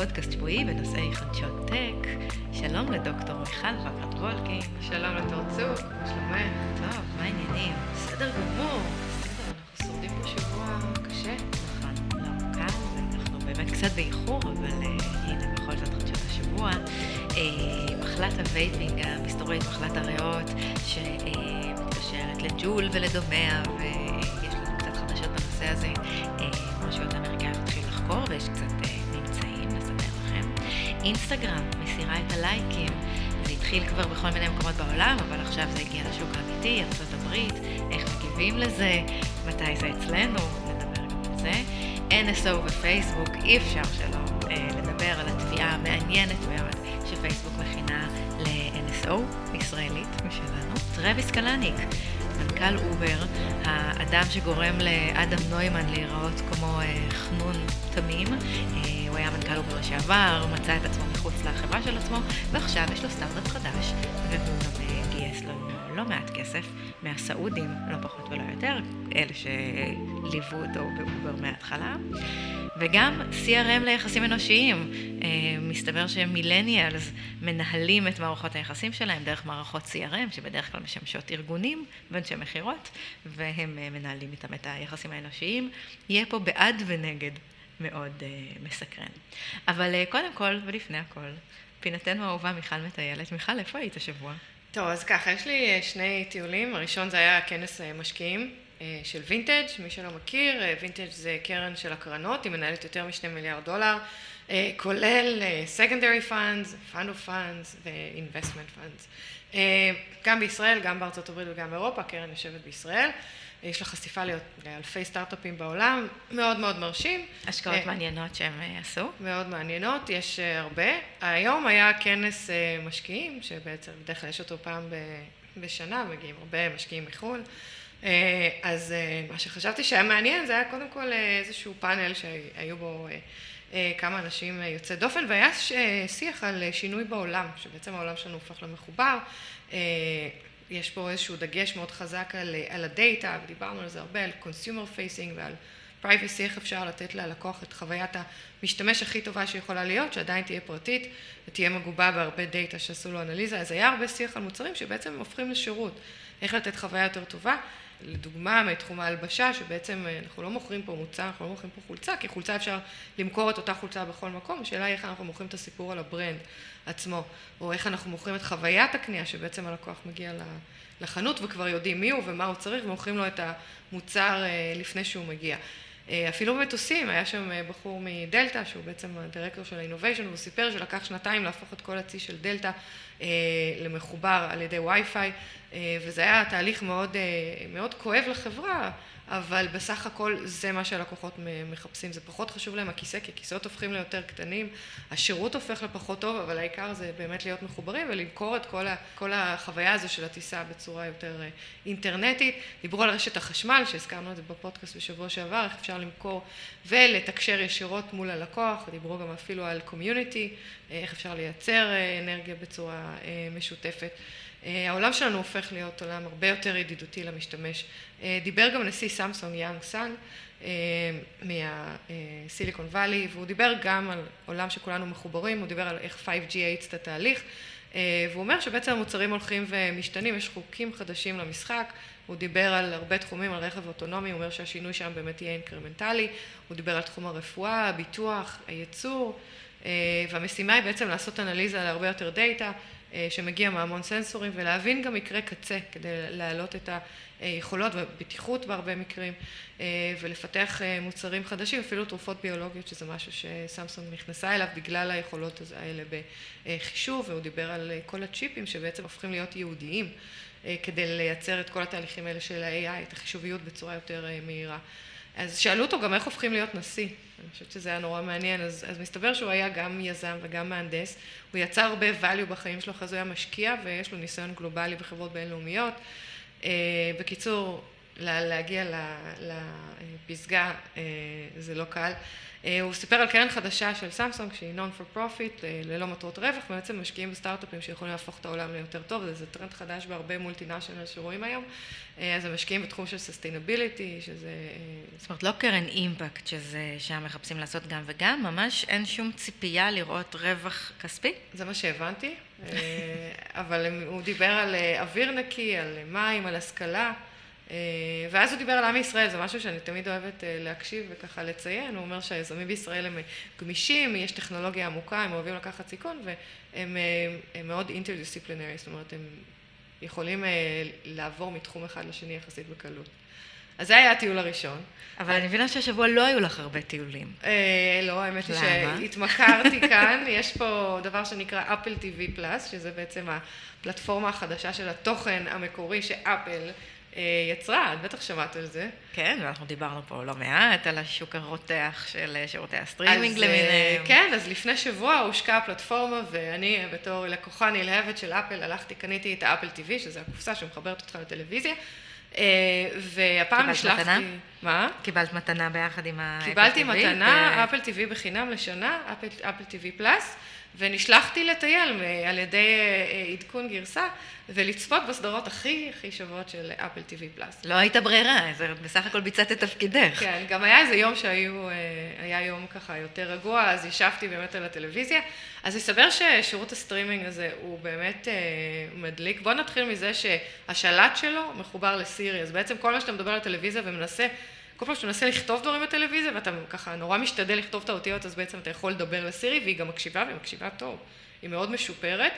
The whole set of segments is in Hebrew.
פודקאסט שבועי בנושאי חדשות טק. שלום לדוקטור מיכל וקרת וולקין. שלום לתור צוק, מה שלומך? טוב, מה העניינים? בסדר גמור. בסדר, אנחנו שורדים פה שבוע קשה. נכון, לא קל, ואנחנו באמת קצת באיחור, אבל אה, הנה בכל זאת חדשות השבוע. אה, מחלת ה vaping המסתורית, מחלת הריאות, שמתקשרת לג'ול ולדומיה, ויש לנו קצת חדשות בנושא הזה. רשויות האמריקאיות התחילו לחקור, ויש קצת אינסטגרם מסירה את הלייקים. זה התחיל כבר בכל מיני מקומות בעולם, אבל עכשיו זה הגיע לשוק האמיתי, ארצות הברית, איך מגיבים לזה, מתי זה אצלנו, נדבר גם על זה. NSO ופייסבוק, אי אפשר שלא אה, לדבר על התביעה המעניינת מאוד שפייסבוק מכינה ל-NSO, ישראלית משלנו. טרוויס קלניק, מנכ"ל אובר, האדם שגורם לאדם נוימן להיראות כמו אה, חנון תמים. אה, הוא היה מנכ"ל אובר לשעבר, מצא את עצמו מחוץ לחברה של עצמו, ועכשיו יש לו סטארט-אפ חדש, והוא גם אה, גייס לו לא מעט כסף מהסעודים, לא פחות ולא יותר, אלה שליוו אותו באובר מההתחלה. וגם CRM ליחסים אנושיים. מסתבר ש millennials מנהלים את מערכות היחסים שלהם דרך מערכות CRM, שבדרך כלל משמשות ארגונים ואנשי מכירות, והם מנהלים איתם את היחסים האנושיים. יהיה פה בעד ונגד מאוד uh, מסקרן. אבל קודם כל ולפני הכל, פינתנו האהובה מיכל מטיילת. מיכל, איפה היית השבוע? טוב, אז ככה, יש לי שני טיולים. הראשון זה היה כנס משקיעים של וינטג', מי שלא מכיר, וינטג' זה קרן של הקרנות, היא מנהלת יותר משני מיליארד דולר, כולל secondary funds, fund of funds ו-investment funds. גם בישראל, גם בארצות הברית וגם באירופה, הקרן יושבת בישראל. יש לה חשיפה לאלפי סטארט-אפים בעולם, מאוד מאוד מרשים. השקעות מעניינות שהם עשו. מאוד מעניינות, יש הרבה. היום היה כנס משקיעים, שבעצם בדרך כלל יש אותו פעם בשנה, מגיעים הרבה משקיעים מחו"ל. אז מה שחשבתי שהיה מעניין זה היה קודם כל איזשהו פאנל שהיו בו כמה אנשים יוצאי דופן, והיה שיח על שינוי בעולם, שבעצם העולם שלנו הופך למחובר. יש פה איזשהו דגש מאוד חזק על, על הדאטה, ודיברנו על זה הרבה, על consumer facing ועל privacy, איך אפשר לתת ללקוח את חוויית המשתמש הכי טובה שיכולה להיות, שעדיין תהיה פרטית ותהיה מגובה בהרבה דאטה שעשו לו אנליזה, אז היה הרבה שיח על מוצרים שבעצם הופכים לשירות, איך לתת חוויה יותר טובה. לדוגמה, מתחום ההלבשה, שבעצם אנחנו לא מוכרים פה מוצר, אנחנו לא מוכרים פה חולצה, כי חולצה אפשר למכור את אותה חולצה בכל מקום, השאלה היא איך אנחנו מוכרים את הסיפור על ה brand עצמו, או איך אנחנו מוכרים את חוויית הקנייה, שבעצם הלקוח מגיע לחנות וכבר יודעים מי הוא ומה הוא צריך, ומוכרים לו את המוצר לפני שהוא מגיע. אפילו במטוסים, היה שם בחור מדלתא, שהוא בעצם הדירקטור של ה-Innovation, והוא סיפר שלקח שנתיים להפוך את כל הצי של דלתא למחובר על ידי וי-פיי, וזה היה תהליך מאוד, מאוד כואב לחברה, אבל בסך הכל זה מה שהלקוחות מחפשים, זה פחות חשוב להם הכיסא, כי הכיסאות הופכים ליותר קטנים, השירות הופך לפחות טוב, אבל העיקר זה באמת להיות מחוברים ולמכור את כל, ה, כל החוויה הזו של הטיסה בצורה יותר אינטרנטית. דיברו על רשת החשמל, שהזכרנו את זה בפודקאסט בשבוע שעבר, איך אפשר למכור ולתקשר ישירות מול הלקוח, דיברו גם אפילו על קומיוניטי, איך אפשר לייצר אנרגיה בצורה משותפת. העולם שלנו הופך להיות עולם הרבה יותר ידידותי למשתמש. דיבר גם נשיא סמסונג יאנג סאן מה Silicon Valley, והוא דיבר גם על עולם שכולנו מחוברים, הוא דיבר על איך 5G האיץ את התהליך, והוא אומר שבעצם המוצרים הולכים ומשתנים, יש חוקים חדשים למשחק, הוא דיבר על הרבה תחומים, על רכב אוטונומי, הוא אומר שהשינוי שם באמת יהיה אינקרמנטלי, הוא דיבר על תחום הרפואה, הביטוח, הייצור, והמשימה היא בעצם לעשות אנליזה על הרבה יותר דאטה, שמגיע מהמון סנסורים, ולהבין גם מקרה קצה כדי להעלות את היכולות והבטיחות בהרבה מקרים, ולפתח מוצרים חדשים, אפילו תרופות ביולוגיות, שזה משהו שסמסונג נכנסה אליו בגלל היכולות האלה בחישוב, והוא דיבר על כל הצ'יפים שבעצם הופכים להיות ייעודיים, כדי לייצר את כל התהליכים האלה של ה-AI, את החישוביות בצורה יותר מהירה. אז שאלו אותו גם איך הופכים להיות נשיא, אני חושבת שזה היה נורא מעניין, אז, אז מסתבר שהוא היה גם יזם וגם מהנדס, הוא יצר הרבה value בחיים שלו, אחרי זה הוא היה משקיע ויש לו ניסיון גלובלי בחברות בינלאומיות. בקיצור, להגיע לפסגה זה לא קל. הוא סיפר על קרן חדשה של סמסונג שהיא non for profit, ללא מטרות רווח, ובעצם משקיעים בסטארט-אפים שיכולים להפוך את העולם ליותר טוב, זה טרנד חדש בהרבה multinational שרואים היום, אז הם משקיעים בתחום של sustainability, שזה... זאת אומרת, לא קרן אימפקט, שזה שם מחפשים לעשות גם וגם, ממש אין שום ציפייה לראות רווח כספי? זה מה שהבנתי, אבל הוא דיבר על אוויר נקי, על מים, על השכלה. ואז הוא דיבר על עם ישראל, זה משהו שאני תמיד אוהבת להקשיב וככה לציין, הוא אומר שהיזמים בישראל הם גמישים, יש טכנולוגיה עמוקה, הם אוהבים לקחת סיכון והם מאוד אינטרדיסציפלינרי, זאת אומרת הם יכולים לעבור מתחום אחד לשני יחסית בקלות. אז זה היה הטיול הראשון. אבל אני מבינה שהשבוע לא היו לך הרבה טיולים. לא, האמת היא שהתמכרתי כאן, יש פה דבר שנקרא אפל TV פלאס, שזה בעצם הפלטפורמה החדשה של התוכן המקורי שאפל יצרה, את בטח שמעת על זה. כן, ואנחנו דיברנו פה לא מעט על השוק הרותח של שירותי הסטרימינג למיניהם. כן, אז לפני שבוע הושקה הפלטפורמה, ואני בתור לקוחה נלהבת של אפל, הלכתי, קניתי את האפל TV, שזה הקופסה שמחברת אותך לטלוויזיה. והפעם נשלחתי... קיבלת מתנה? מה? קיבלת מתנה ביחד עם האפל TV? קיבלתי מתנה, אפל TV בחינם לשנה, אפל TV פלאס, ונשלחתי לטייל על ידי עדכון גרסה, ולצפות בסדרות הכי הכי שוות של אפל TV פלאס. לא הייתה ברירה, בסך הכל ביצעת את תפקידך. כן, גם היה איזה יום שהיו, היה יום ככה יותר רגוע, אז ישבתי באמת על הטלוויזיה. אז הסתבר ששירות הסטרימינג הזה הוא באמת מדליק. בואו נתחיל מזה שהשלט שלו מחובר לסירי, אז בעצם כל מה שאתה מדבר על הטלוויזיה ומנסה, כל פעם שאתה מנסה לכתוב דברים בטלוויזיה, ואתה ככה נורא משתדל לכתוב את האותיות, אז בעצם אתה יכול לדבר לסירי, והיא גם מקשיבה, והיא מקשיבה טוב. היא מאוד משופרת.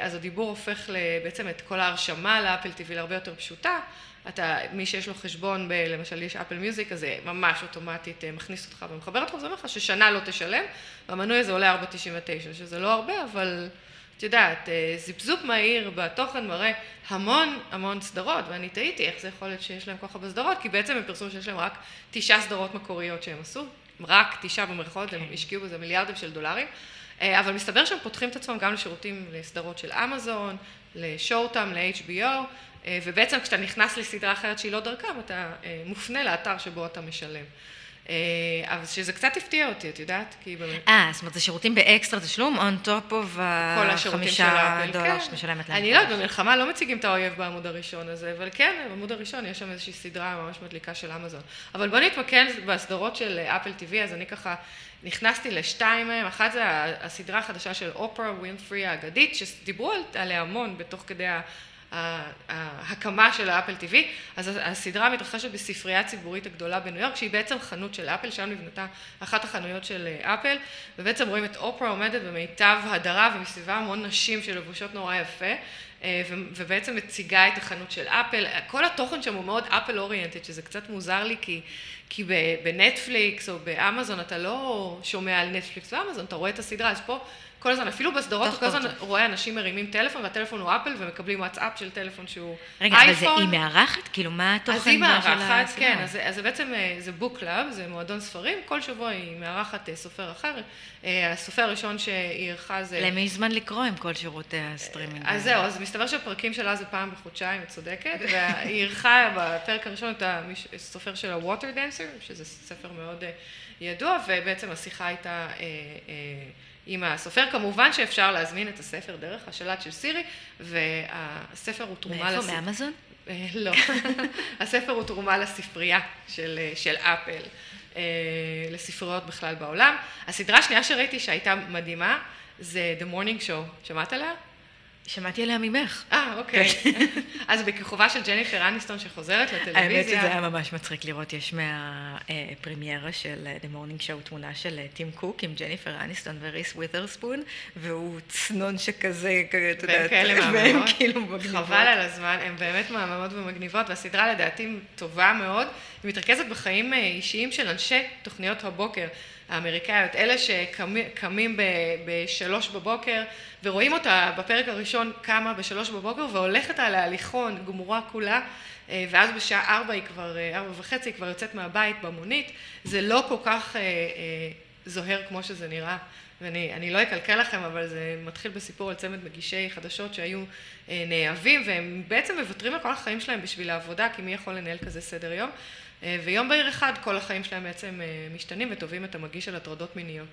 אז הדיבור הופך בעצם את כל ההרשמה לאפל TV להרבה יותר פשוטה. אתה, מי שיש לו חשבון, למשל יש אפל מיוזיק, אז זה ממש אוטומטית מכניס אותך ומחבר אותך, וזה אומר לך ששנה לא תשלם, והמנוי הזה עולה 4.99, שזה לא הרבה, אבל את יודעת, זיפזופ מהיר בתוכן מראה המון המון סדרות, ואני תהיתי איך זה יכול להיות שיש להם כל כך הרבה סדרות, כי בעצם הם פרסמו שיש להם רק תשעה סדרות מקוריות שהם עשו, רק תשעה במרכאות, הם השקיעו בזה מיליארדים של דולרים. אבל מסתבר שהם פותחים את עצמם גם לשירותים, לסדרות של אמזון, לשואוטם, ל-HBO, ובעצם כשאתה נכנס לסדרה אחרת שהיא לא דרכם, אתה מופנה לאתר שבו אתה משלם. אבל שזה קצת הפתיע אותי, את יודעת? כי. אה, זאת אומרת, זה שירותים באקסטרה תשלום, on top of החמישה דולר שאת משלמת להם. אני לא יודעת, במלחמה לא מציגים את האויב בעמוד הראשון הזה, אבל כן, בעמוד הראשון יש שם איזושהי סדרה ממש מדליקה של אמזון. אבל בוא נתמקד בסדרות של אפל TV, אז אני ככה נכנסתי לשתיים מהם, אחת זה הסדרה החדשה של אופרה ווינפרי האגדית, שדיברו עליה המון בתוך כדי ההקמה של האפל TV, אז הסדרה מתרחשת בספרייה הציבורית הגדולה בניו יורק, שהיא בעצם חנות של אפל, שם נבנתה אחת החנויות של אפל, ובעצם רואים את אופרה עומדת במיטב הדרה ומסביבה המון נשים שלבושות נורא יפה, ובעצם מציגה את החנות של אפל, כל התוכן שם הוא מאוד אפל אוריינטד, שזה קצת מוזר לי, כי בנטפליקס או באמזון אתה לא שומע על נטפליקס ואמזון, אתה רואה את הסדרה, אז פה כל הזמן, אפילו בסדרות, כל הזמן רואה אנשים מרימים טלפון, והטלפון הוא אפל, ומקבלים וואטסאפ של טלפון שהוא אייפון. רגע, אבל היא מארחת? כאילו, מה התוכן של הסדרה? אז היא מארחת, כן, אז זה בעצם, זה book club, זה מועדון ספרים, כל שבוע היא מארחת סופר אחר. הסופר הראשון שהיא אירחה זה... למי יש זמן לקרוא עם כל שירותי הסטרימינג? אז זהו, אז מסתבר שהפרקים שלה זה פעם בחודשיים, את צודקת, והיא אירחה בפרק הראשון את הסופר של ה Water Dancer, שזה ספר מאוד ידוע, ובעצם השיחה הייתה... עם הסופר, כמובן שאפשר להזמין את הספר דרך השלט של סירי, והספר הוא תרומה... מאיפה? מאמזון? לא. הספר הוא תרומה לספרייה של אפל, לספריות בכלל בעולם. הסדרה השנייה שראיתי שהייתה מדהימה, זה The Morning Show, שמעת עליה? שמעתי עליה ממך. אה, אוקיי. אז בכיכובה של ג'ניפר אניסטון שחוזרת לטלוויזיה. האמת שזה היה ממש מצחיק לראות, יש מהפרמיירה של The Morning Show תמונה של טים קוק עם ג'ניפר אניסטון וריס ווית'רספון, והוא צנון שכזה, את יודעת, והם כאילו מגניבות. חבל על הזמן, הן באמת מהממות ומגניבות, והסדרה לדעתי טובה מאוד, היא מתרכזת בחיים אישיים של אנשי תוכניות הבוקר. האמריקאיות, אלה שקמים בשלוש בבוקר ורואים אותה בפרק הראשון קמה בשלוש בבוקר והולכת על ההליכון גמורה כולה ואז בשעה ארבע היא כבר, ארבע וחצי היא כבר יוצאת מהבית במונית, זה לא כל כך זוהר כמו שזה נראה. ואני לא אקלקל לכם אבל זה מתחיל בסיפור על צמד מגישי חדשות שהיו נאהבים והם בעצם מוותרים על כל החיים שלהם בשביל העבודה כי מי יכול לנהל כזה סדר יום ויום בהיר אחד כל החיים שלהם בעצם משתנים ותובעים את המגיש של הטרדות מיניות.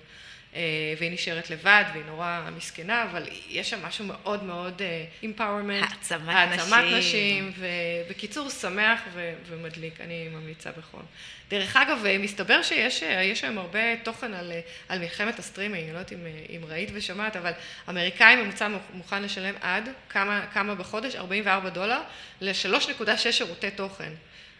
והיא נשארת לבד, והיא נורא מסכנה, אבל יש שם משהו מאוד מאוד אימפאורמנט. העצמת נשים. העצמת נשים, ובקיצור, שמח ומדליק, אני ממליצה בחום. דרך אגב, מסתבר שיש היום הרבה תוכן על, על מלחמת הסטרימינג, אני לא יודעת אם, אם ראית ושמעת, אבל אמריקאי ממוצע מוכן לשלם עד כמה, כמה בחודש? 44 דולר ל-3.6 שירותי תוכן.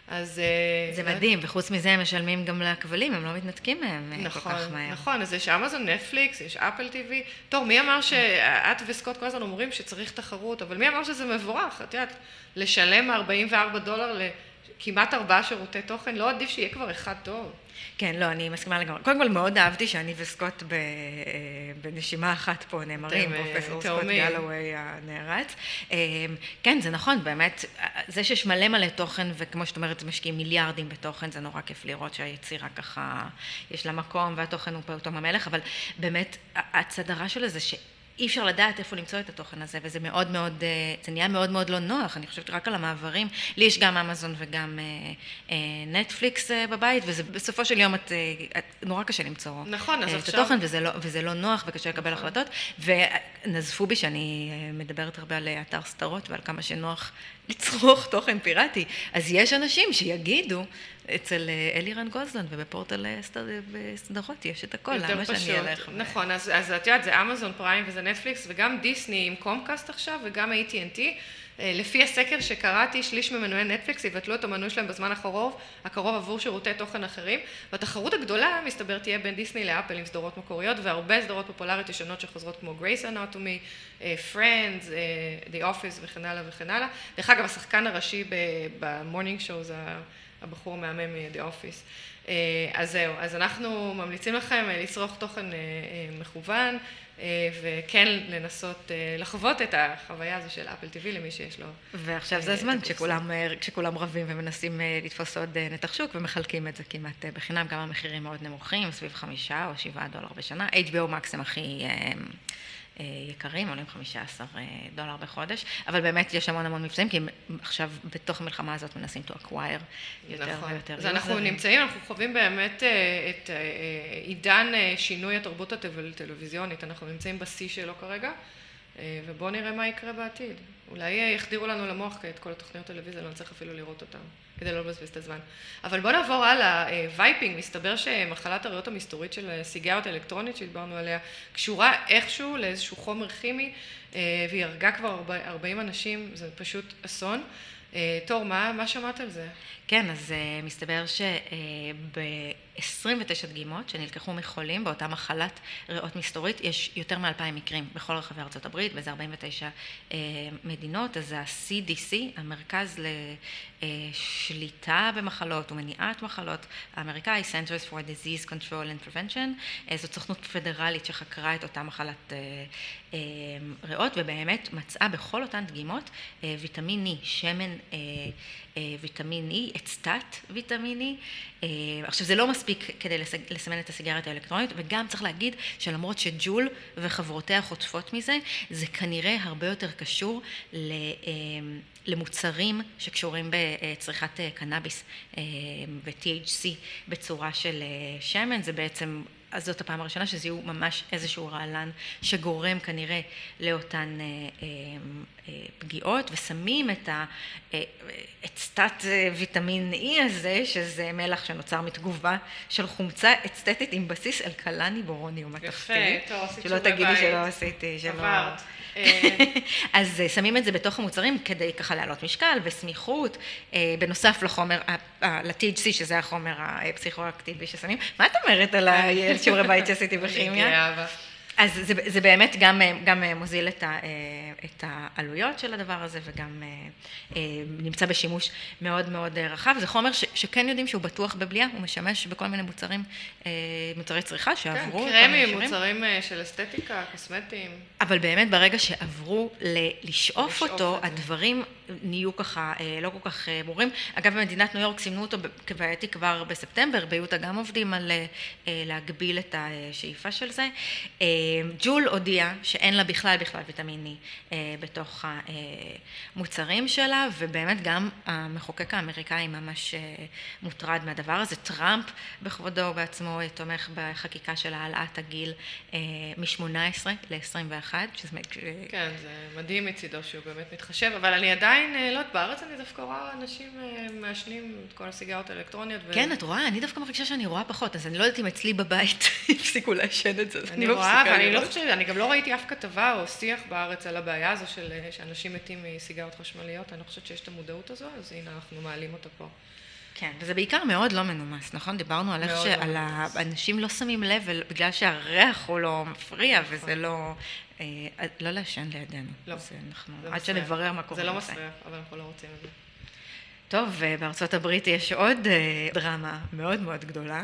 אז... אה, זה מדהים, וחוץ מזה הם משלמים גם לכבלים, הם לא מתנתקים מהם נכון, כל כך מהר. נכון, אז יש אמזון, נטפליקס, יש אפל TV. טוב, מי אמר שאת וסקוט כל הזמן אומרים שצריך תחרות, אבל מי אמר שזה מבורך? את יודעת, לשלם 44 דולר לכמעט ארבעה שירותי תוכן, לא עדיף שיהיה כבר אחד טוב. כן, לא, אני מסכימה לגמרי. קודם כל, מאוד אהבתי שאני וסקוט ב, אה, בנשימה אחת פה נאמרים, אה, פרופסור סקוט גלווי הנערץ. אה, כן, זה נכון, באמת, זה שיש מלא מלא תוכן, וכמו שאת אומרת, משקיעים מיליארדים בתוכן, זה נורא כיף לראות שהיצירה ככה, יש לה מקום, והתוכן הוא פעוטום המלך, אבל באמת, הצדרה של זה, ש... אי אפשר לדעת איפה למצוא את התוכן הזה, וזה מאוד מאוד, אה, זה נהיה מאוד מאוד לא נוח, אני חושבת רק על המעברים, לי יש גם אמזון וגם נטפליקס אה, אה, בבית, ובסופו של יום את, את נורא קשה למצוא נכון, את עכשיו... התוכן, וזה לא, וזה לא נוח וקשה לקבל נכון. החלטות, ונזפו בי שאני מדברת הרבה על אתר סתרות ועל כמה שנוח לצרוך תוכן פיראטי, אז יש אנשים שיגידו, אצל אה, אלירן גוזלן ובפורטל אה, סדרות יש את הכל, למה פשוט. שאני אלך? נכון, אז, אז את יודעת, זה אמזון פריים וזה נטפליקס וגם דיסני עם קומקאסט עכשיו וגם AT&T. אה, לפי הסקר שקראתי, שליש ממנויי נטפליקס יבטלו את המנוי שלהם בזמן הקרוב, הקרוב עבור שירותי תוכן אחרים, והתחרות הגדולה, מסתבר, תהיה בין דיסני לאפל עם סדרות מקוריות, והרבה סדרות פופולריות ישנות שחוזרות כמו Grey's Anatomy, Friends, The Office וכן הלאה וכן הלאה. דרך אגב, השחקן הראשי ב Morning Show זה הבחור המהמם מ-The Office. אה, אז זהו, אז אנחנו ממליצים לכם אה, לצרוך תוכן אה, מכוון, וכן לנסות לחוות את החוויה הזו של אפל TV למי שיש לו. ועכשיו זה הזמן, כשכולם, כשכולם רבים ומנסים לתפוס עוד נתח שוק ומחלקים את זה כמעט בחינם, גם המחירים מאוד נמוכים, סביב חמישה או שבעה דולר בשנה. HBO Max הם הכי... אה, יקרים, עולים 15 אה, דולר בחודש, אבל באמת יש המון המון מבצעים, כי הם עכשיו בתוך המלחמה הזאת מנסים to acquire יותר נכון. ויותר. אז אנחנו נמצאים, אנחנו חווים באמת אה, את עידן שינוי התרבות הטלוויזיונית, אנחנו נמצאים בשיא שלו כרגע. ובואו נראה מה יקרה בעתיד. אולי יחדירו לנו למוח את כל התוכניות טלוויזיה, לא נצטרך אפילו לראות אותן, כדי לא לבזבז את הזמן. אבל בואו נעבור הלאה. Vaping, מסתבר שמחלת הריאות המסתורית של סיגריות אלקטרונית שדיברנו עליה, קשורה איכשהו לאיזשהו חומר כימי, והיא הרגה כבר 40 אנשים, זה פשוט אסון. תור, מה, מה שמעת על זה? כן, אז uh, מסתבר שב-29 דגימות שנלקחו מחולים באותה מחלת ריאות מסתורית, יש יותר מ-2,000 מקרים בכל רחבי ארצות הברית, וזה 49 uh, מדינות, אז ה-CDC, המרכז לשליטה במחלות ומניעת מחלות האמריקאי, Centers for Disease Control and Prevention, uh, זאת סוכנות פדרלית שחקרה את אותה מחלת uh, uh, ריאות, ובאמת מצאה בכל אותן דגימות uh, ויטמין E, שמן uh, אה, ויטמין E, סטאט ויטמין E. אה, עכשיו זה לא מספיק כדי לסמן את הסיגריות האלקטרונית, וגם צריך להגיד שלמרות שג'ול וחברותיה חוטפות מזה, זה כנראה הרבה יותר קשור אה, למוצרים שקשורים בצריכת קנאביס ו-THC בצורה של שמן, זה בעצם אז זאת הפעם הראשונה שזיהו ממש איזשהו רעלן שגורם כנראה לאותן אה, אה, אה, פגיעות ושמים את, ה, את סטט ויטמין E הזה שזה מלח שנוצר מתגובה של חומצה אסתטית עם בסיס אלקלני בורוניום מתכתי. יפה, טוב, עשית שלא תגידי שלא עשיתי, שלא... עברת. אז שמים את זה בתוך המוצרים כדי ככה להעלות משקל וסמיכות, בנוסף לחומר, ל-THC שזה החומר הפסיכואקטיבי ששמים. מה את אומרת על שיעורי בית שעשיתי בכימיה? אז זה, זה באמת גם, גם מוזיל את, ה, את העלויות של הדבר הזה וגם אה, נמצא בשימוש מאוד מאוד רחב. זה חומר ש, שכן יודעים שהוא בטוח בבליעה, הוא משמש בכל מיני מוצרים, אה, מוצרי צריכה שעברו. כן, קרמים, מוצרים אה, של אסתטיקה, קוסמטיים. אבל באמת ברגע שעברו ל- לשאוף אותו, הדברים נהיו ככה לא כל כך ברורים. אגב, במדינת ניו יורק סימנו אותו כבעייתי כבר בספטמבר, ביוטה גם עובדים על להגביל את השאיפה של זה. ג'ול הודיעה שאין לה בכלל בכלל ויטמין E בתוך המוצרים שלה, ובאמת גם המחוקק האמריקאי ממש מוטרד מהדבר הזה. טראמפ בכבודו ובעצמו תומך בחקיקה של העלאת הגיל מ-18 ל-21, שזה... כן, זה מדהים מצידו שהוא באמת מתחשב, אבל אני עדיין, לא יודעת, בארץ אני דווקא רואה אנשים מעשנים את כל הסיגרות האלקטרוניות. כן, את רואה? אני דווקא מרגישה שאני רואה פחות, אז אני לא יודעת אם אצלי בבית הפסיקו לעשן את זה. אני רואה, ואני לא חושבת, אני גם לא ראיתי אף כתבה או שיח בארץ על הבעיה הזו של שאנשים מתים מסיגרות חשמליות, אני לא חושבת שיש את המודעות הזו, אז הנה אנחנו מעלים אותה פה. כן, וזה בעיקר מאוד לא מנומס, נכון? דיברנו על איך מאוד לא. שאנשים לא שמים לב, בגלל שהריח הוא לא מפריע, וזה לא... לא לעשן לידינו. לא. זה אנחנו... זה עד. שנברר מה קורה. זה לא. מסריח, אבל אנחנו לא רוצים את זה. טוב, בארצות הברית יש עוד אה, דרמה מאוד מאוד גדולה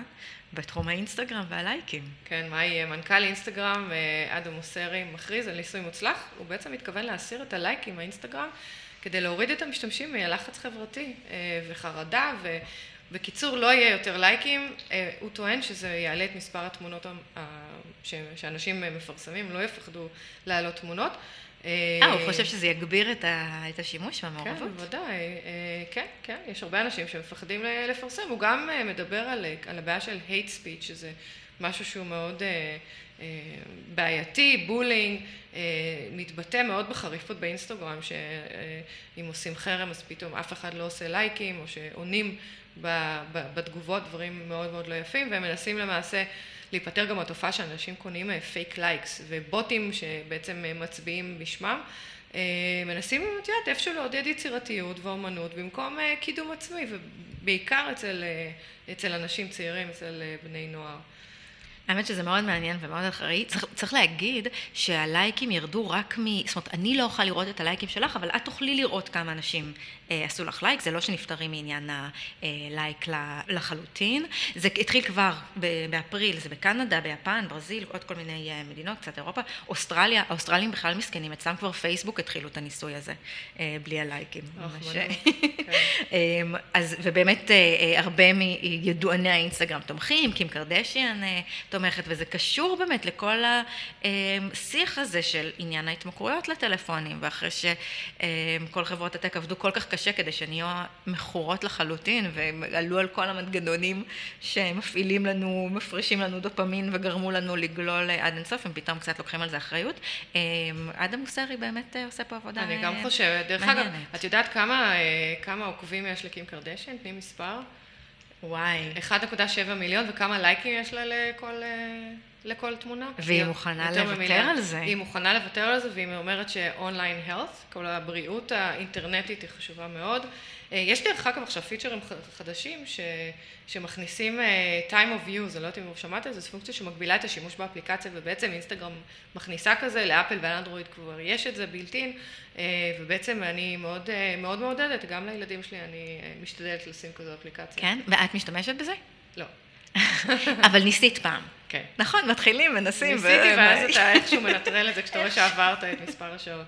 בתחום האינסטגרם והלייקים. כן, מה יהיה? מנכ"ל אינסטגרם, אה, אדם מוסרי, מכריז על ניסוי מוצלח. הוא בעצם מתכוון להסיר את הלייקים מהאינסטגרם כדי להוריד את המשתמשים מלחץ חברתי אה, וחרדה, ובקיצור, לא יהיה יותר לייקים. אה, הוא טוען שזה יעלה את מספר התמונות שאנשים מפרסמים, לא יפחדו להעלות תמונות. אה, הוא חושב שזה יגביר את ה- את השימוש כן, והמעורבות? בוודאי, אה, כן, כן, יש הרבה אנשים שמפחדים לפרסם, הוא גם אה, מדבר על, על הבעיה של hate speech, שזה משהו שהוא מאוד אה, אה, בעייתי, בולינג, אה, מתבטא מאוד בחריפות באינסטגרם, שאם עושים חרם אז פתאום אף אחד לא עושה לייקים, או שעונים ב- ב- בתגובות דברים מאוד מאוד לא יפים, והם מנסים למעשה להיפטר גם מהתופעה שאנשים קונים fake likes, ובוטים שבעצם אה, מצביעים בשמם. אה, מנסים, את יודעת, איפשהו לעודד יצירתיות ואומנות במקום אה, קידום עצמי, ובעיקר אצל, אה, אצל אנשים צעירים, אצל אה, בני נוער. האמת שזה מאוד מעניין ומאוד אחראי. צריך, צריך להגיד שהלייקים ירדו רק מ... זאת אומרת, אני לא אוכל לראות את הלייקים שלך, אבל את תוכלי לראות כמה אנשים אה, עשו לך לייק. זה לא שנפטרים מעניין הלייק ל- לחלוטין. זה התחיל כבר ב- באפריל, זה בקנדה, ביפן, ברזיל, עוד כל מיני אה, מדינות, קצת אירופה. אוסטרליה, האוסטרלים בכלל מסכנים, אצלם כבר פייסבוק התחילו את הניסוי הזה, אה, בלי הלייקים. ממש. אה, כן. אמ, אז, ובאמת אה, אה, הרבה מידועני האינסטגרם תומכים, קים קרדשיאן אה, תומכת, וזה קשור באמת לכל השיח הזה של עניין ההתמכרויות לטלפונים, ואחרי שכל חברות הטק עבדו כל כך קשה כדי שנהיה מכורות לחלוטין, ועלו על כל המנגנונים שמפעילים לנו, מפרישים לנו דופמין וגרמו לנו לגלול עד אינסוף, הם פתאום קצת לוקחים על זה אחריות. אמ, אדם מוסרי באמת עושה פה עבודה אני גם אה, חושבת. דרך אגב, מעניינת. את יודעת כמה, אה, כמה עוקבים יש לקים קרדשן? תני מספר. וואי. 1.7 מיליון, וכמה לייקים יש לה לכל, אה, לכל תמונה? והיא מוכנה. לוותר על זה. היא מוכנה לוותר על זה, והיא אומרת שאונליין health, כל הבריאות האינטרנטית היא חשובה מאוד. אה, יש דרך אגב עכשיו פיצ'רים חדשים ש, שמכניסים אה, time of use, אני לא יודעת אם שמעת על זה, זו פונקציה שמגבילה את השימוש באפליקציה, ובעצם אינסטגרם מכניסה כזה, לאפל ואנדרואיד כבר יש את זה בילטין, ובעצם אני מאוד אה, מאוד מעודדת, גם לילדים שלי אני אה, משתדלת לשים כזו אפליקציה. כן? ואת משתמשת בזה? לא. אבל ניסית פעם. כן. נכון, מתחילים, מנסים. ניסיתי, ו- ואז אתה איכשהו מנטרל את זה כשאתה רואה שעברת את מספר השעות.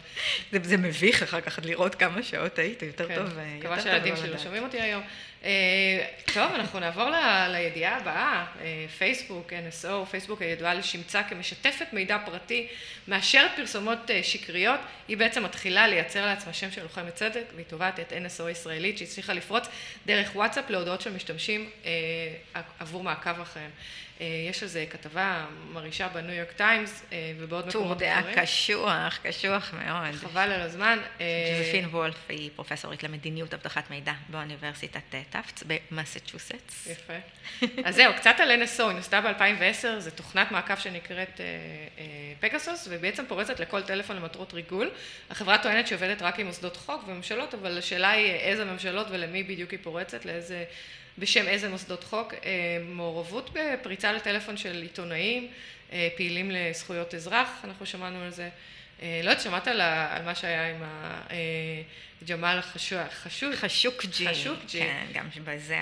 זה, זה מביך אחר כך לראות כמה שעות הייתי, יותר כן, טוב. אה, מקווה שהילדים טוב לא שלי לא. שומעים אותי היום. אה, טוב, אנחנו נעבור ל- לידיעה הבאה. אה, פייסבוק, NSO, פייסבוק הידועה לשמצה כמשתפת מידע פרטי, מאשרת פרסומות שקריות. היא בעצם מתחילה לייצר לעצמה שם של לוחמת צדק, והיא תובעת את NSO הישראלית, שהצליחה לפרוץ דרך וואטסאפ להודעות של משתמשים עבור מעקב אחריהם. יש על זה כתבה מרעישה בניו יורק טיימס אה, ובעוד טורי דעה במקומות אחרים. קשוח, קשוח מאוד. חבל על הזמן. אה, ג'וזפין וולף היא פרופסורית למדיניות אבטחת מידע באוניברסיטת אה, טאפטס במסצ'וסטס. יפה. אז זהו, קצת על NSO, היא נוסדה ב-2010, זו תוכנת מעקב שנקראת פגסוס, והיא בעצם פורצת לכל טלפון למטרות ריגול. החברה טוענת שהיא עובדת רק עם מוסדות חוק וממשלות, אבל השאלה היא איזה ממשלות ולמי בדיוק היא פורצת, לאיזה, בשם איזה מוסדות חוק. אה, מעורבות בפריצה לטלפון של עיתונאים, אה, פעילים לזכויות אזרח, אנחנו שמענו על זה. אה, לא יודעת, שמעת על, ה- על מה שהיה עם ה- ג'מאל חשוק, חשוק, חשוקג'י. חשוקג'י. כן, גם בזה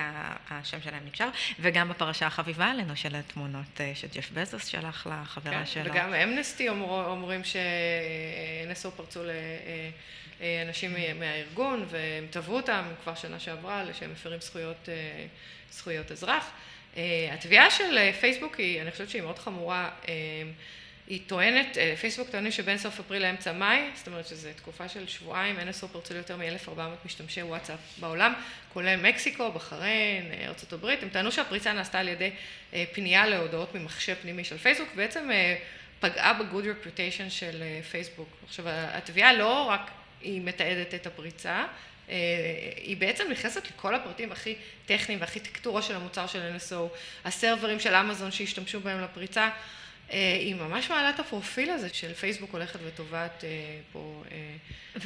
השם שלהם נקשר, וגם בפרשה החביבה עלינו של התמונות שג'ף בזוס שלח לחברה כן, שלו. וגם אמנסטי אומר, אומרים ש-NSO פרצו לאנשים מהארגון והם תבעו אותם כבר שנה שעברה שהם מפרים זכויות, אה, זכויות אזרח. אה, התביעה של אה, פייסבוק היא, אני חושבת שהיא מאוד חמורה. אה, היא טוענת, פייסבוק טוענים שבין סוף אפריל לאמצע מאי, זאת אומרת שזו תקופה של שבועיים, NSO פרצו ליותר מ-1400 משתמשי וואטסאפ בעולם, כולל מקסיקו, בחריין, ארה"ב, הם טענו שהפריצה נעשתה על ידי פנייה להודעות ממחשב פנימי של פייסבוק, בעצם פגעה ב-good reputation של פייסבוק. עכשיו, התביעה לא רק היא מתעדת את הפריצה, היא בעצם נכנסת לכל הפרטים הכי טכניים והארכיטקטורה של המוצר של NSO, הסרברים של אמזון שהשתמשו בהם לפריצה, היא ממש מעלה את הפרופיל הזה של פייסבוק הולכת ותובעת פה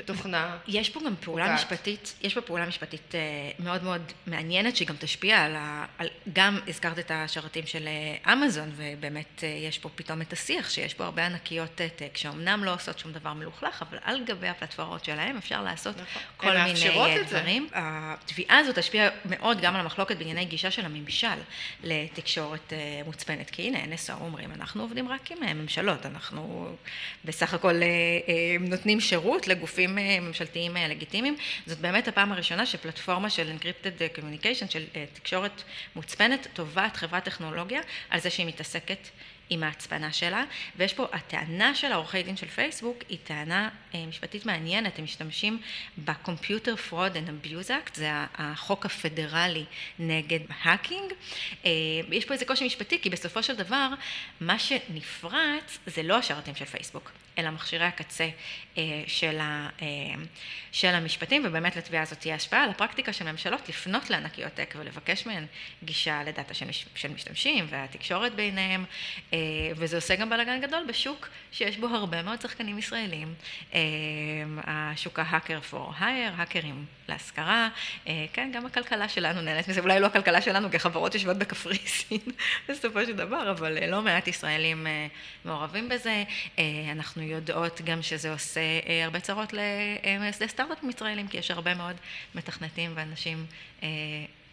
תוכנה. יש פה גם פעולה משפטית, יש פה פעולה משפטית מאוד מאוד מעניינת, שהיא גם תשפיע על ה... גם הזכרת את השרתים של אמזון, ובאמת יש פה פתאום את השיח, שיש פה הרבה ענקיות טק, שאומנם לא עושות שום דבר מלוכלך, אבל על גבי הפלטפורמות שלהם אפשר לעשות כל מיני דברים. התביעה הזאת תשפיע מאוד גם על המחלוקת בענייני גישה של הממשל לתקשורת מוצפנת, כי הנה, NSO אומרים, אנחנו עובדים רק עם ממשלות, אנחנו בסך הכל נותנים שירות לגופים ממשלתיים לגיטימיים. זאת באמת הפעם הראשונה שפלטפורמה של Encrypted Communication, של תקשורת מוצפנת, תובעת חברת טכנולוגיה על זה שהיא מתעסקת עם ההצפנה שלה, ויש פה, הטענה של העורכי דין של פייסבוק היא טענה משפטית מעניינת, הם משתמשים ב-Computer Fraud and Abuse Act, זה החוק הפדרלי נגד האקינג. יש פה איזה קושי משפטי, כי בסופו של דבר, מה שנפרץ זה לא השרתים של פייסבוק, אלא מכשירי הקצה של המשפטים, ובאמת לתביעה הזאת תהיה השפעה על הפרקטיקה של ממשלות לפנות לענקיות טק ולבקש מהן גישה לדאטה של משתמשים והתקשורת ביניהם, וזה עושה גם בלאגן גדול בשוק שיש בו הרבה מאוד שחקנים ישראלים, השוק ההאקר פור הייר, האקרים להשכרה, כן, גם הכלכלה שלנו נהנית מזה, אולי לא הכלכלה שלנו, כי החברות יושבות בכפריסין בסופו של דבר, אבל לא מעט ישראלים מעורבים בזה, אנחנו יודעות גם שזה עושה הרבה צרות למייסדי סטארט-אפים ישראלים, כי יש הרבה מאוד מתכנתים ואנשים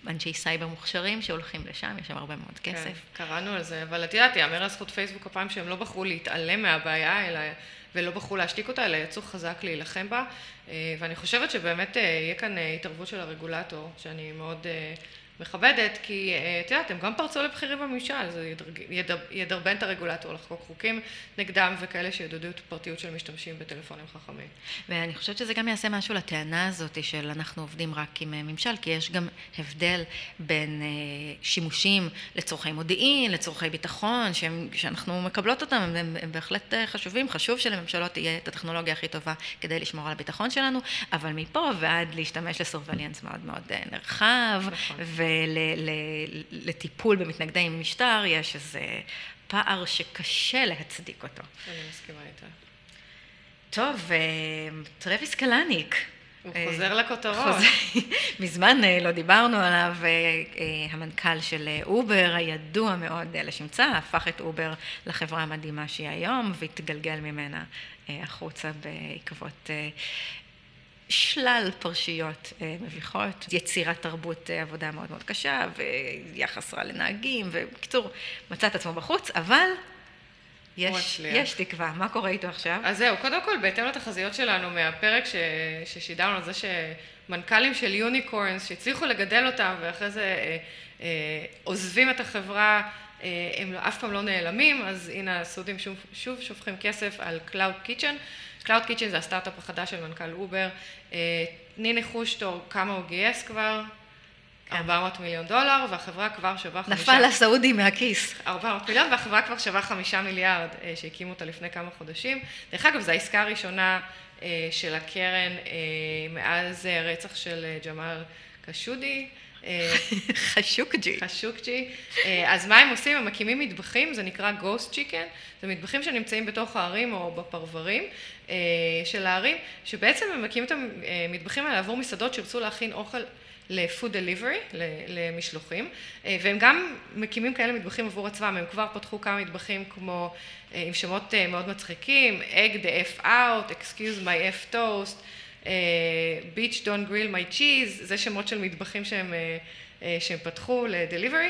אנשי סייבר מוכשרים שהולכים לשם, יש שם הרבה מאוד כסף. כן, קראנו על זה, אבל את יודעת, יאמר על זכות פייסבוק הפעם שהם לא בחרו להתעלם מהבעיה, אלא, ולא בחרו להשתיק אותה, אלא יצאו חזק להילחם בה, ואני חושבת שבאמת יהיה כאן התערבות של הרגולטור, שאני מאוד מכבדת, כי את יודעת, הם גם פרצו לבכירים בממשל, זה ידרבן את הרגולטור לחקוק חוקים נגדם, וכאלה שיעודדו את הפרטיות של משתמשים בטלפונים חכמים. ואני חושבת שזה גם יעשה משהו לטענה הזאת של אנחנו עובדים רק עם ממשל, כי יש גם הבדל בין שימושים לצורכי מודיעין, לצורכי ביטחון, שאנחנו מקבלות אותם, הם בהחלט חשובים, חשוב שלממשלות תהיה את הטכנולוגיה הכי טובה כדי לשמור על הביטחון שלנו, אבל מפה ועד להשתמש ל surveillance מאוד מאוד נרחב, ולטיפול במתנגדי משטר, יש איזה פער שקשה להצדיק אותו. אני מסכימה איתך. טוב, טרוויס קלניק. הוא חוזר לכותרות. מזמן לא דיברנו עליו, המנכ"ל של אובר, הידוע מאוד לשמצה, הפך את אובר לחברה המדהימה שהיא היום, והתגלגל ממנה החוצה בעקבות שלל פרשיות מביכות, יצירת תרבות עבודה מאוד מאוד קשה, ויחס רע לנהגים, ובקיצור, מצא את עצמו בחוץ, אבל יש תקווה. מה קורה איתו עכשיו? אז זהו, קודם כל, בהתאם לתחזיות שלנו מהפרק ששידרנו על זה שמנכ"לים של יוניקורנס, שהצליחו לגדל אותם, ואחרי זה עוזבים את החברה, הם אף פעם לא נעלמים, אז הנה הסעודים שוב שופכים כסף על Cloud Kitchen. Cloud Kitchen זה הסטארט-אפ החדש של מנכ"ל אובר. תני ניחוש תור כמה הוא גייס כבר, 400 מיליון דולר, והחברה כבר שווה חמישה... נפל לסעודים מהכיס. 400 מיליון, והחברה כבר שווה חמישה מיליארד, שהקימו אותה לפני כמה חודשים. דרך אגב, זו העסקה הראשונה של הקרן מאז הרצח של ג'מאל קשודי. חשוקג'י. חשוקג'י. אז מה הם עושים? הם מקימים מטבחים, זה נקרא Ghost Chicken, זה מטבחים שנמצאים בתוך הערים או בפרברים של הערים, שבעצם הם מקימים את המטבחים האלה עבור מסעדות שירצו להכין אוכל ל-food delivery, למשלוחים, והם גם מקימים כאלה מטבחים עבור עצמם, הם כבר פתחו כמה מטבחים כמו, עם שמות מאוד מצחיקים, egg the f out, excuse my F toast, bitch don't grill my cheese, זה שמות של מטבחים שהם שהם פתחו לדליברי.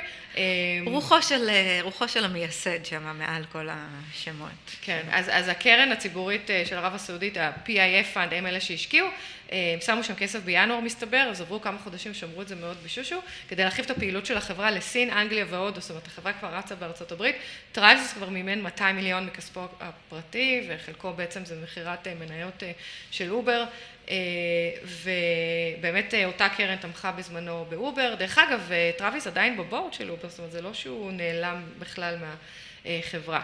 רוחו של, רוחו של המייסד שם מעל כל השמות. כן, אז, אז הקרן הציבורית של ערב הסעודית, ה-PIF Fund, הם אלה שהשקיעו, הם שמו שם כסף בינואר מסתבר, אז עברו כמה חודשים, שמרו את זה מאוד בשושו, כדי להרחיב את הפעילות של החברה לסין, אנגליה והודו, זאת אומרת החברה כבר רצה בארצות הברית, טרוויס כבר מימן 200 מיליון מכספו הפרטי, וחלקו בעצם זה מכירת מניות של אובר. ובאמת אותה קרן תמכה בזמנו באובר. דרך אגב, טראביס עדיין ב board של אובר, זאת אומרת זה לא שהוא נעלם בכלל מהחברה.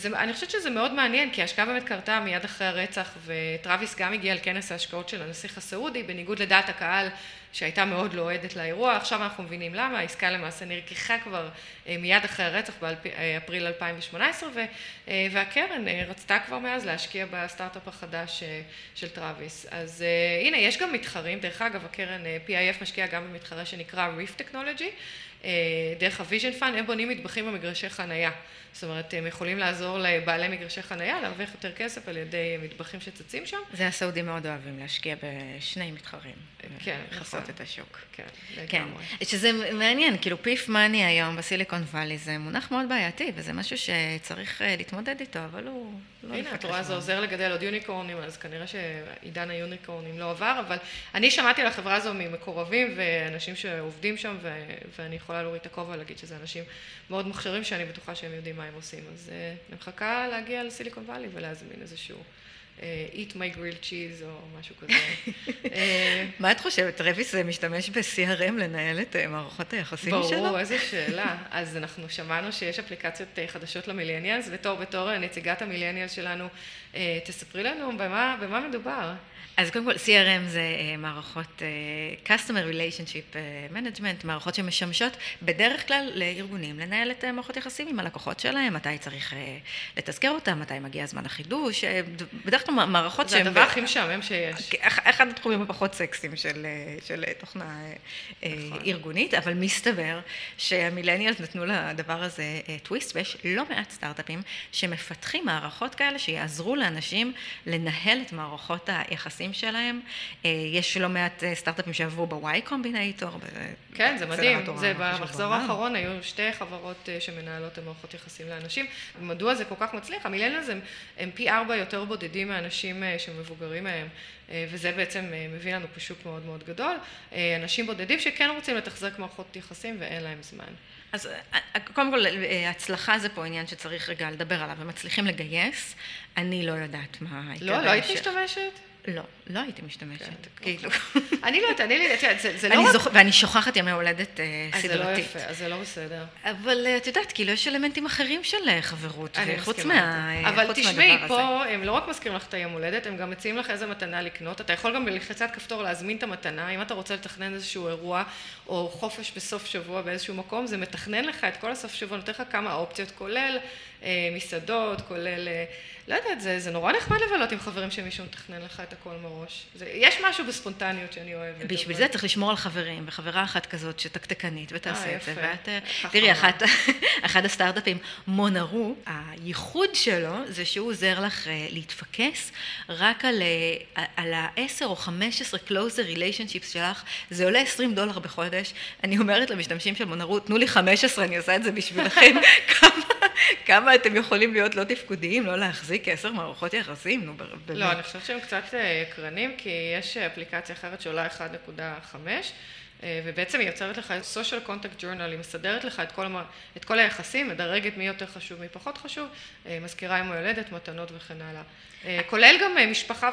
ואני חושבת שזה מאוד מעניין, כי ההשקעה באמת קרתה מיד אחרי הרצח, וטראביס גם הגיע לכנס ההשקעות של הנסיך הסעודי, בניגוד לדעת הקהל שהייתה מאוד לא אוהדת לאירוע, עכשיו אנחנו מבינים למה, העסקה למעשה נרקחה כבר מיד אחרי הרצח באפריל 2018, והקרן רצתה כבר מאז להשקיע בסטארט-אפ החדש של טראביס. אז הנה, יש גם מתחרים, דרך אגב, הקרן PIF משקיעה גם במתחרה שנקרא Reef Technology, דרך ה-Vision Fund, הם בונים מטבחים במגרשי חנייה. זאת אומרת, הם יכולים לעזור לבעלי מגרשי חנייה, להרוויח יותר כסף על ידי מטבחים שצצים שם. זה הסעודים מאוד אוהבים להשקיע בשני מתחרים. כן, לכסות את השוק. כן, כן, לגמרי. שזה מעניין, כאילו PIF money היום ב Silicon Valley זה מונח מאוד בעייתי, וזה משהו שצריך להתמודד איתו, אבל הוא לא הנה, את רואה, זה עוזר לגדל עוד יוניקורנים, אז כנראה שעידן היוניקורנים לא עבר, אבל אני שמעתי על החברה הזו ממקורבים ואנשים שעובדים שם, ואני יכולה להוריד את הכובע ולהגיד שזה אנשים מאוד מוכשרים, שאני בטוחה שהם יודעים מה הם עושים. אז אני מחכה להגיע לסיליקון וואלי ולהזמין איזשהו eat my grilled cheese או משהו כזה. מה את חושבת, טרוויס משתמש ב-CRM לנהל את מערכות היחסים שלו? ברור, איזה שאלה. אז אנחנו שמענו שיש אפליקציות חדשות למילניאלס, בתור נציגת המילניאלס שלנו, תספרי לנו במה מדובר. אז קודם כל, CRM זה מערכות Customer Relationship Management, מערכות שמשמשות בדרך כלל לארגונים לנהל את מערכות יחסים עם הלקוחות שלהם, מתי צריך לתזכר אותם, מתי מגיע זמן החידוש, בדרך כלל מערכות שהן... זה הדבר הכי משעמם שיש. אחד התחומים הפחות סקסיים של תוכנה ארגונית, אבל מסתבר שהמילניאלס נתנו לדבר הזה טוויסט, ויש לא מעט סטארט-אפים שמפתחים מערכות כאלה שיעזרו לאנשים לנהל את מערכות היחסים שלהם. יש לא מעט סטארט-אפים שעברו בוואי קומבינטור. כן, זה מדהים. זה במחזור האחרון היו שתי חברות שמנהלות את המערכות יחסים לאנשים. ומדוע זה כל כך מצליח? המילניאלס הם פי ארבע יותר בודדים מאנשים שמבוגרים מהם. וזה בעצם מביא לנו פשוט מאוד מאוד גדול. אנשים בודדים שכן רוצים לתחזק מערכות יחסים ואין להם זמן. אז קודם כל, הצלחה זה פה עניין שצריך רגע לדבר עליו. הם מצליחים לגייס, אני לא יודעת מה לא, לא היית משתמשת? לא, לא הייתי משתמשת, כאילו. אני לא יודעת, אני לא יודעת, זה לא רק... ואני שוכחת ימי הולדת סדרתית. אז זה לא יפה, אז זה לא בסדר. אבל את יודעת, כאילו יש אלמנטים אחרים של חברות, חוץ מהדבר הזה. אבל תשמעי, פה הם לא רק מזכירים לך את היום הולדת, הם גם מציעים לך איזה מתנה לקנות. אתה יכול גם בלחיצת כפתור להזמין את המתנה, אם אתה רוצה לתכנן איזשהו אירוע, או חופש בסוף שבוע באיזשהו מקום, זה מתכנן לך את כל הסוף שבוע, נותן לך כמה אופציות, כולל מסעדות, כולל... לא יודעת, זה, זה נורא נחמד לבלות עם חברים שמישהו מתכנן לך את הכל מראש. זה, יש משהו בספונטניות שאני אוהבת. בשביל זה צריך לשמור על חברים, וחברה אחת כזאת שתקתקנית ותעשה את זה. ואת, תראי, אחת, אחד הסטארט-אפים, מונרו, הייחוד שלו זה שהוא עוזר לך להתפקס רק על, על ה-10 או 15 closer relationships שלך, זה עולה 20 דולר בחודש. אני אומרת למשתמשים של מונרו, תנו לי 15, אני עושה את זה בשבילכם. כמה, כמה אתם יכולים להיות לא תפקודיים, לא להחזיק עשר מערכות יחסים, נו באמת. לא, אני חושבת שהם קצת יקרנים, כי יש אפליקציה אחרת שעולה 1.5, ובעצם היא יוצרת לך social contact journal, היא מסדרת לך את כל, את כל היחסים, מדרגת מי יותר חשוב, מי פחות חשוב, מזכירה יום הולדת, מתנות וכן הלאה. כולל גם משפחה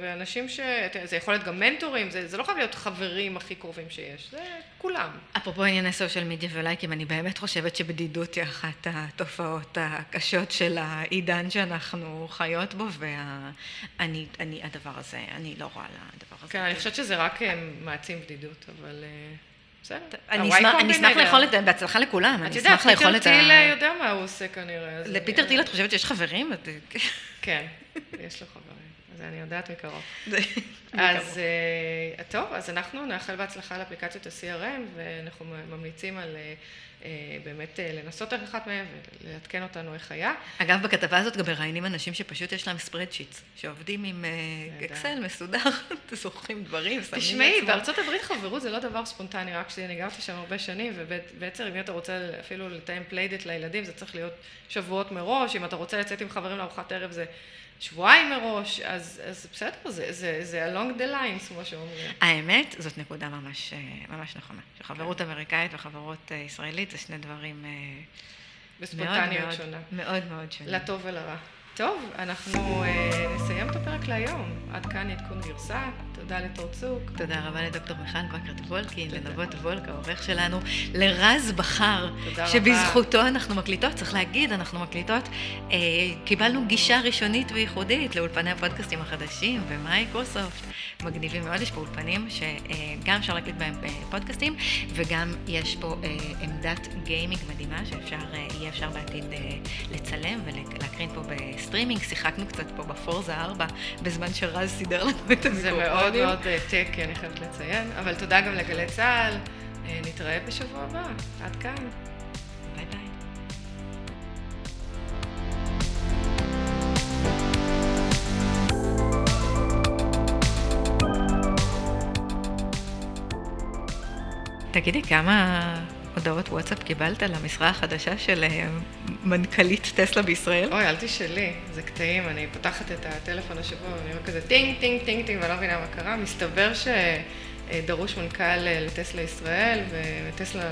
ואנשים ש... זה יכול להיות גם מנטורים, זה לא חייב להיות חברים הכי קרובים שיש, זה כולם. אפרופו ענייני סושיאל מדיה ולייקים, אני באמת חושבת שבדידות היא אחת התופעות הקשות של העידן שאנחנו חיות בו, ואני, הדבר הזה, אני לא רואה לדבר הזה. כן, אני חושבת שזה רק מעצים בדידות, אבל... אני אשמח לאכול את זה, בהצלחה לכולם, אני אשמח לאכול את ה... את יודעת, פיטר טיל יודע מה הוא עושה כנראה. לפיטר טיל את חושבת שיש חברים? כן, יש לו חברים, אז אני יודעת מקרוב. אז טוב, אז אנחנו נאחל בהצלחה לאפליקציות ה-CRM, ואנחנו ממליצים על באמת לנסות ערך אחת מהן ולעדכן אותנו איך היה. אגב, בכתבה הזאת גם מראיינים אנשים שפשוט יש להם spreadsheets, שעובדים עם אקסל מסודר, זוכרים דברים, שמים. תשמעי, בארצות הברית חברות זה לא דבר ספונטני, רק שאני גרתי שם הרבה שנים, ובעצם אם אתה רוצה אפילו לתאם playdate לילדים, זה צריך להיות שבועות מראש, אם אתה רוצה לצאת עם חברים לארוחת ערב זה שבועיים מראש, אז, אז בסדר, זה, זה, זה along the lines, כמו שאומרים. האמת, זאת נקודה ממש, ממש נכונה. שחברות כן. אמריקאית וחברות ישראלית זה שני דברים בספונטניות מאוד שונה. מאוד מאוד שונה. לטוב ולרע. טוב, אנחנו אה, נסיים את הפרק להיום. עד כאן עדכון גרסה. תודה לתור צוק. תודה רבה לדוקטור מיכל בקרט וולקין, לנבות וולק, העורך שלנו, לרז בכר, שבזכותו רבה. אנחנו מקליטות, צריך להגיד, אנחנו מקליטות. אה, קיבלנו גישה ראשונית וייחודית לאולפני הפודקאסטים החדשים במייקרוסופט. מגניבים מאוד, יש פה אולפנים שגם אפשר להקליט בהם פודקאסטים, וגם יש פה אה, עמדת גיימינג מדהימה, שאפשר, אה, יהיה אפשר בעתיד אה, לצלם ולהקרין פה בסטרימינג. שיחקנו קצת פה בפורזה 4, בזמן שרז סידר לנו את המיקרופונים. זה מאוד מאוד techy, אני חייבת לציין, אבל תודה גם לגלי צה"ל. נתראה בשבוע הבא. עד כאן. תגידי, כמה הודעות וואטסאפ קיבלת למשרה החדשה של אה, מנכ"לית טסלה בישראל? אוי, אל תשאלי, זה קטעים, אני פותחת את הטלפון השבוע ואני רואה כזה טינג, טינג, טינג, טינג, ואני לא מבינה מה קרה. מסתבר שדרוש מנכ"ל אה, לטסלה ישראל, וטסלה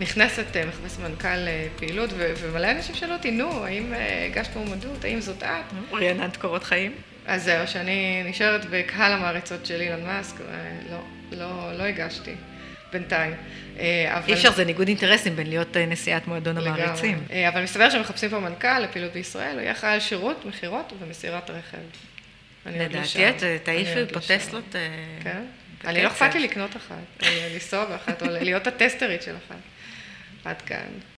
נכנסת, אה, מחפש מנכ"ל פעילות, ומלא אנשים שאלו אותי, נו, האם הגשת מועמדות, האם זאת את? רעננת קורות חיים? אז זהו, שאני נשארת בקהל המעריצות של אילון מאסק, ולא, לא, לא הגשתי. בינתיים. אה, אבל... אי אפשר, זה ניגוד אינטרסים בין להיות אה, נשיאת מועדון המעריצים. אה, אבל מסתבר שמחפשים פה מנכ"ל לפעילות בישראל, הוא יהיה אחראי על שירות, מכירות ומסירת רכב. לדעתי את תעיפי פה טסלות. כן? אני לא אכפת לי לקנות אחת, לנסוע באחת, או להיות הטסטרית של אחת. עד כאן.